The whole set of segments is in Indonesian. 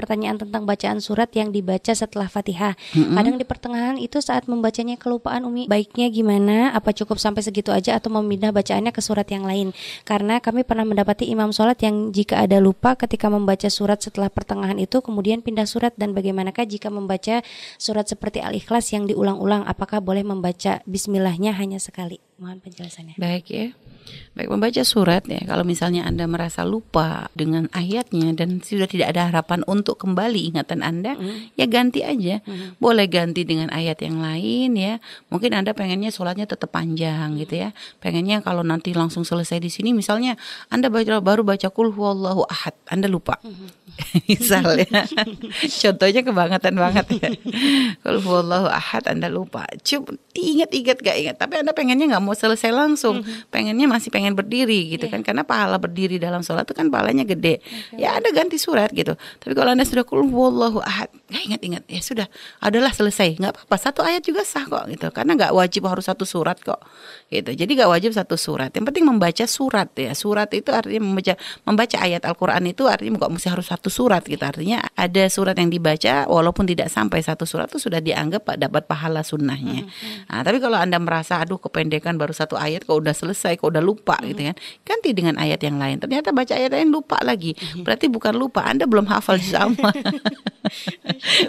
pertanyaan tentang bacaan surat yang dibaca setelah Fatihah. Mm-hmm. Kadang di pertengahan itu saat membacanya kelupaan Umi, baiknya gimana? Apa cukup sampai segitu aja atau memindah bacaannya ke surat yang lain? Karena kami pernah mendapati imam sholat yang jika ada lupa ketika membaca surat setelah pertengahan itu kemudian pindah surat dan bagaimanakah jika membaca surat seperti Al-Ikhlas yang diulang-ulang apakah boleh membaca bismillahnya hanya sekali? Mohon penjelasannya. Baik ya. Baik membaca surat ya, kalau misalnya Anda merasa lupa dengan ayatnya dan sudah tidak ada harapan untuk kembali ingatan Anda, mm. ya ganti aja. Mm. Boleh ganti dengan ayat yang lain ya. Mungkin Anda pengennya sholatnya tetap panjang gitu ya. Pengennya kalau nanti langsung selesai di sini misalnya Anda baca baru baca kul huwallahu ahad, Anda lupa. Mm. misalnya contohnya kebangetan banget ya kalau wallahu ahad anda lupa cuma ingat-ingat gak ingat tapi anda pengennya nggak mau selesai langsung. Mm-hmm. pengennya masih pengen berdiri gitu yeah. kan. Karena pahala berdiri dalam sholat itu kan pahalanya gede. Okay. ya anda ganti surat gitu. Tapi kalau anda sudah kul wallahu ahad. Nggak ingat-ingat ya sudah. Adalah selesai. Nggak apa-apa. Satu ayat juga sah kok gitu. Karena nggak wajib harus satu surat kok gitu. Jadi nggak wajib satu surat. Yang penting membaca surat ya. Surat itu artinya membaca membaca ayat Al-Quran itu artinya nggak mesti harus satu surat gitu. Artinya ada surat yang dibaca walaupun tidak sampai satu surat itu sudah dianggap dapat pahala sunnahnya. Mm-hmm. nah, tapi kalau anda merasa aduh kependekan baru satu ayat kok udah selesai kok udah lupa mm-hmm. gitu kan ganti dengan ayat yang lain ternyata baca ayat lain lupa lagi mm-hmm. berarti bukan lupa anda belum hafal sama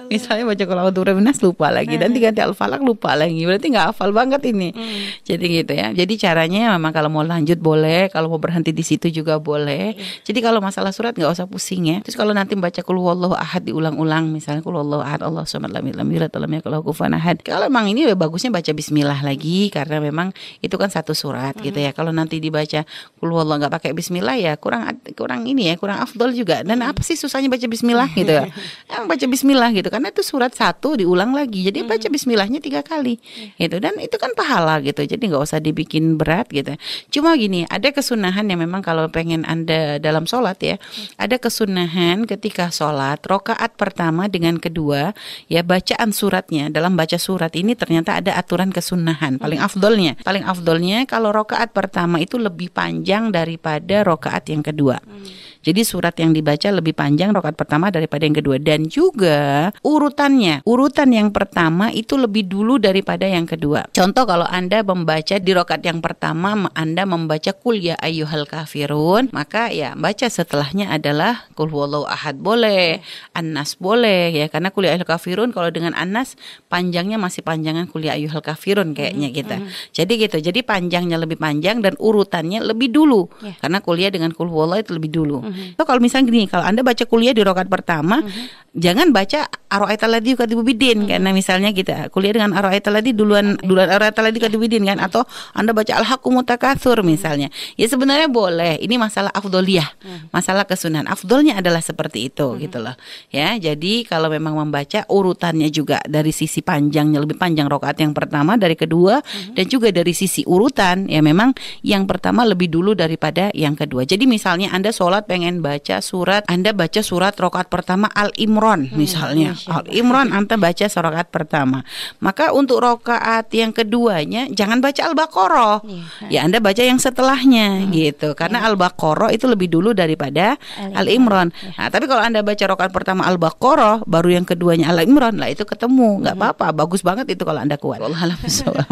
misalnya baca kalau minas lupa lagi dan diganti al-falak lupa lagi berarti nggak hafal banget ini mm. jadi gitu ya. Jadi caranya memang kalau mau lanjut boleh, kalau mau berhenti di situ juga boleh. Iya. Jadi kalau masalah surat nggak usah pusing ya. Terus kalau nanti baca kul wallahu ahad diulang-ulang misalnya kul wallahu ahad Allah samad lam lam yulad lam yakul kufuwan ahad. Kalau memang ini bagusnya baca bismillah lagi karena memang itu kan satu surat gitu ya. Kalau nanti dibaca kul wallahu nggak pakai bismillah ya kurang kurang ini ya, kurang afdol juga. Dan apa sih susahnya baca bismillah gitu ya? Yang baca bismillah gitu karena itu surat satu diulang lagi. Jadi baca bismillahnya tiga kali gitu dan itu kan pahala gitu. Jadi nggak usah dibikin berat gitu. Cuma gini, ada kesunahan yang memang kalau pengen Anda dalam sholat ya, ada kesunahan ketika sholat, rokaat pertama dengan kedua, ya bacaan suratnya, dalam baca surat ini ternyata ada aturan kesunahan, paling afdolnya. Paling afdolnya kalau rokaat pertama itu lebih panjang daripada rokaat yang kedua. Hmm. Jadi surat yang dibaca lebih panjang rokat pertama daripada yang kedua dan juga urutannya. Urutan yang pertama itu lebih dulu daripada yang kedua. Contoh kalau Anda membaca di rokat yang pertama Anda membaca kul ya ayyuhal kafirun, maka ya baca setelahnya adalah kul huwallahu ahad boleh, Anas boleh ya karena kul ya ayyuhal kafirun kalau dengan Anas panjangnya masih panjangan kul ya ayyuhal kafirun kayaknya mm -hmm. kita. Jadi gitu. Jadi panjangnya lebih panjang dan urutannya lebih dulu. Yeah. Karena kuliah dengan kul huwallahu itu lebih dulu. Mm -hmm. So kalau misalnya gini, kalau Anda baca kuliah di rokat pertama, mm -hmm. jangan baca aro'aita ladzi bidin mm -hmm. karena misalnya kita kuliah dengan aro'aita ladzi duluan okay. duluan aro'aita ladzi bidin kan atau Anda baca mutakatsur misalnya. Ya sebenarnya boleh. Ini masalah afdoliyah, mm -hmm. masalah kesunahan. Afdolnya adalah seperti itu mm -hmm. gitu loh. Ya, jadi kalau memang membaca urutannya juga dari sisi panjangnya lebih panjang rokaat yang pertama dari kedua mm -hmm. dan juga dari sisi urutan ya memang yang pertama lebih dulu daripada yang kedua. Jadi misalnya Anda sholat pengen baca surat, Anda baca surat rokaat pertama Al Imran hmm, misalnya. Al Imran Anda baca surat pertama. Maka untuk rokaat yang keduanya jangan baca Al Baqarah. Ya, ya Anda baca yang setelahnya hmm. gitu. Karena ya. Al Baqarah itu lebih dulu daripada Al Imran. Ya. Nah, tapi kalau Anda baca rokaat pertama Al Baqarah, baru yang keduanya Al Imran, lah itu ketemu. nggak hmm. apa-apa, bagus banget itu kalau Anda kuat.